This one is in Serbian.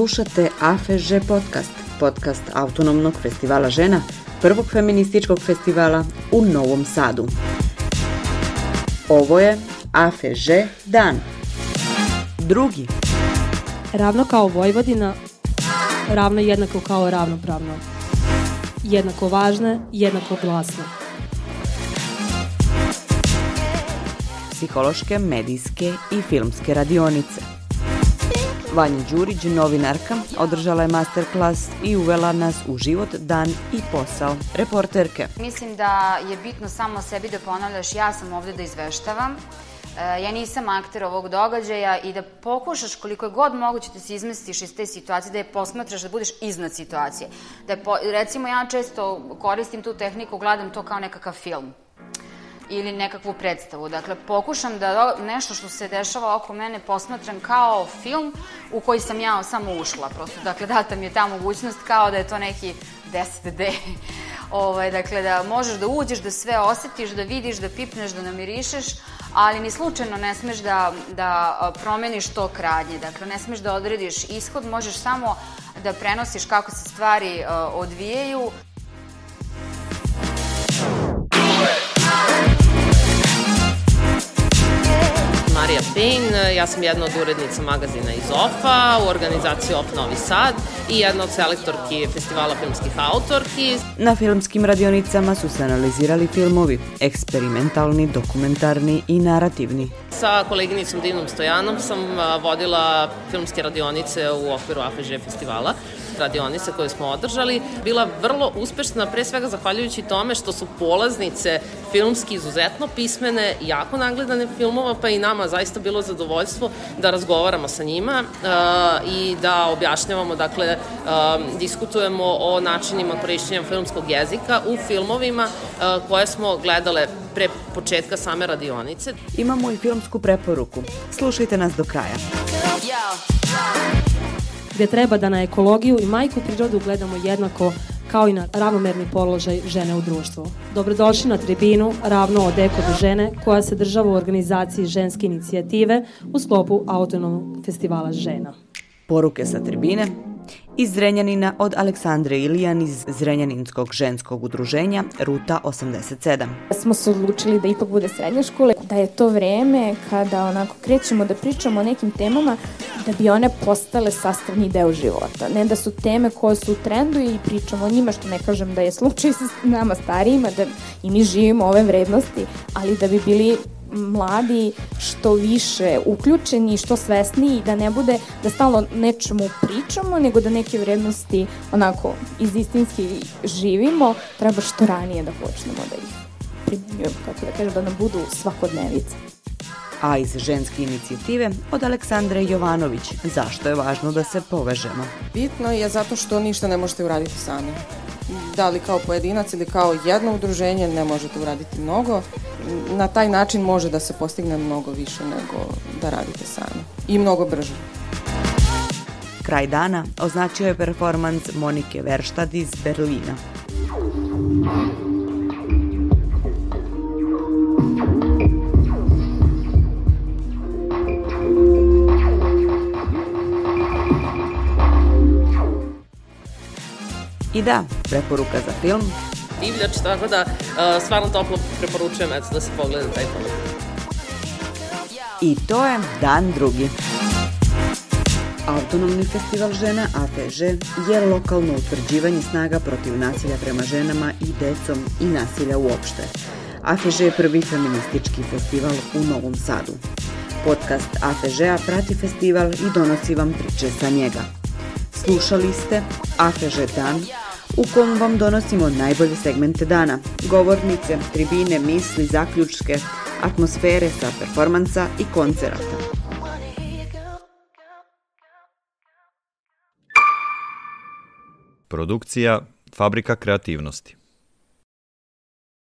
Slušate AFŽ podcast, podcast Autonomnog festivala žena, prvog feminističkog festivala u Novom Sadu. Ovo je AFŽ dan. Drugi. Ravno kao Vojvodina, ravno jednako kao ravnopravno. Jednako važne, jednako glasne. Psihološke, medijske i filmske radionice. Vanja Đurić, novinarka, održala je masterclass i uvela nas u život, dan i posao reporterke. Mislim da je bitno samo sebi da ponavljaš ja sam ovde da izveštavam, e, ja nisam akter ovog događaja i da pokušaš koliko je god moguće da se izmestiš iz te situacije, da je posmatraš, da budeš iznad situacije. Da je po, recimo ja često koristim tu tehniku, gledam to kao nekakav film ili nekakvu predstavu. Dakle, pokušam da nešto što se dešava oko mene posmatram kao film u koji sam ja samo ušla. Prosto, dakle, data mi je ta mogućnost kao da je to neki 10D. Ovaj, dakle, da možeš da uđeš, da sve osetiš, da vidiš, da pipneš, da namirišeš, ali ni slučajno ne smeš da, da promeniš to kradnje. Dakle, ne smeš da odrediš ishod, možeš samo da prenosiš kako se stvari uh, odvijaju. Pejn, ja sam jedna od urednica magazina iz OFA u organizaciji OF Novi Sad i jedna od selektorki festivala filmskih autorki. Na filmskim radionicama su se analizirali filmovi, eksperimentalni, dokumentarni i narativni. Sa koleginicom Dinom Stojanom sam vodila filmske radionice u okviru AFŽ festivala radionice koje smo održali bila vrlo uspešna, pre svega zahvaljujući tome što su polaznice filmski izuzetno pismene, jako nagledane filmova, pa i nama zaista bilo zadovoljstvo da razgovaramo sa njima uh, i da objašnjavamo, dakle, uh, diskutujemo o načinima korišćenja filmskog jezika u filmovima uh, koje smo gledale pre početka same radionice. Imamo i filmsku preporuku. Slušajte nas do kraja. Yeah gde treba da na ekologiju i majku prirodu gledamo jednako kao i na ravnomerni položaj žene u društvu. Dobrodošli na tribinu Ravno od Eko do žene koja se država u organizaciji ženske inicijative u sklopu Autonomnog festivala žena. Poruke sa tribine iz Zrenjanina od Aleksandre Ilijan iz Zrenjaninskog ženskog udruženja Ruta 87. Smo se odlučili da ipak bude srednja škola, da je to vreme kada onako krećemo da pričamo o nekim temama da bi one postale sastavni deo života. Ne da su teme koje su u trendu i pričamo o njima, što ne kažem da je slučaj sa nama starijima, da i mi živimo ove vrednosti, ali da bi bili mladi što više uključeni, što svesniji, da ne bude da stalno nečemu pričamo, nego da neke vrednosti onako iz istinski živimo, treba što ranije da počnemo da ih primenjujemo, kako da kažem, da nam budu svakodnevice. A iz ženske inicijative od Aleksandre Jovanović, zašto je važno da se povežemo? Bitno je zato što ništa ne možete uraditi sami da li kao pojedinac ili kao jedno udruženje ne možete uraditi mnogo. Na taj način može da se postigne mnogo više nego da radite sami. I mnogo brže. Kraj dana označio je performans Monike Verštad iz Berlina. I da, preporuka za film. Divljač, tako da uh, stvarno toplo preporučujem eto, da se pogleda taj film. I to je dan drugi. Autonomni festival žena AFŽ je lokalno utvrđivanje snaga protiv nasilja prema ženama i decom i nasilja uopšte. AFŽ je prvi feministički festival u Novom Sadu. Podcast AFŽ-a prati festival i donosi vam priče sa njega. Slušali ste AFŽ Dan, u kom vam donosimo najbolje segmente dana, govornice, tribine, misli, zaključke, atmosfere sa performansa i koncerata. Produkcija Fabrika kreativnosti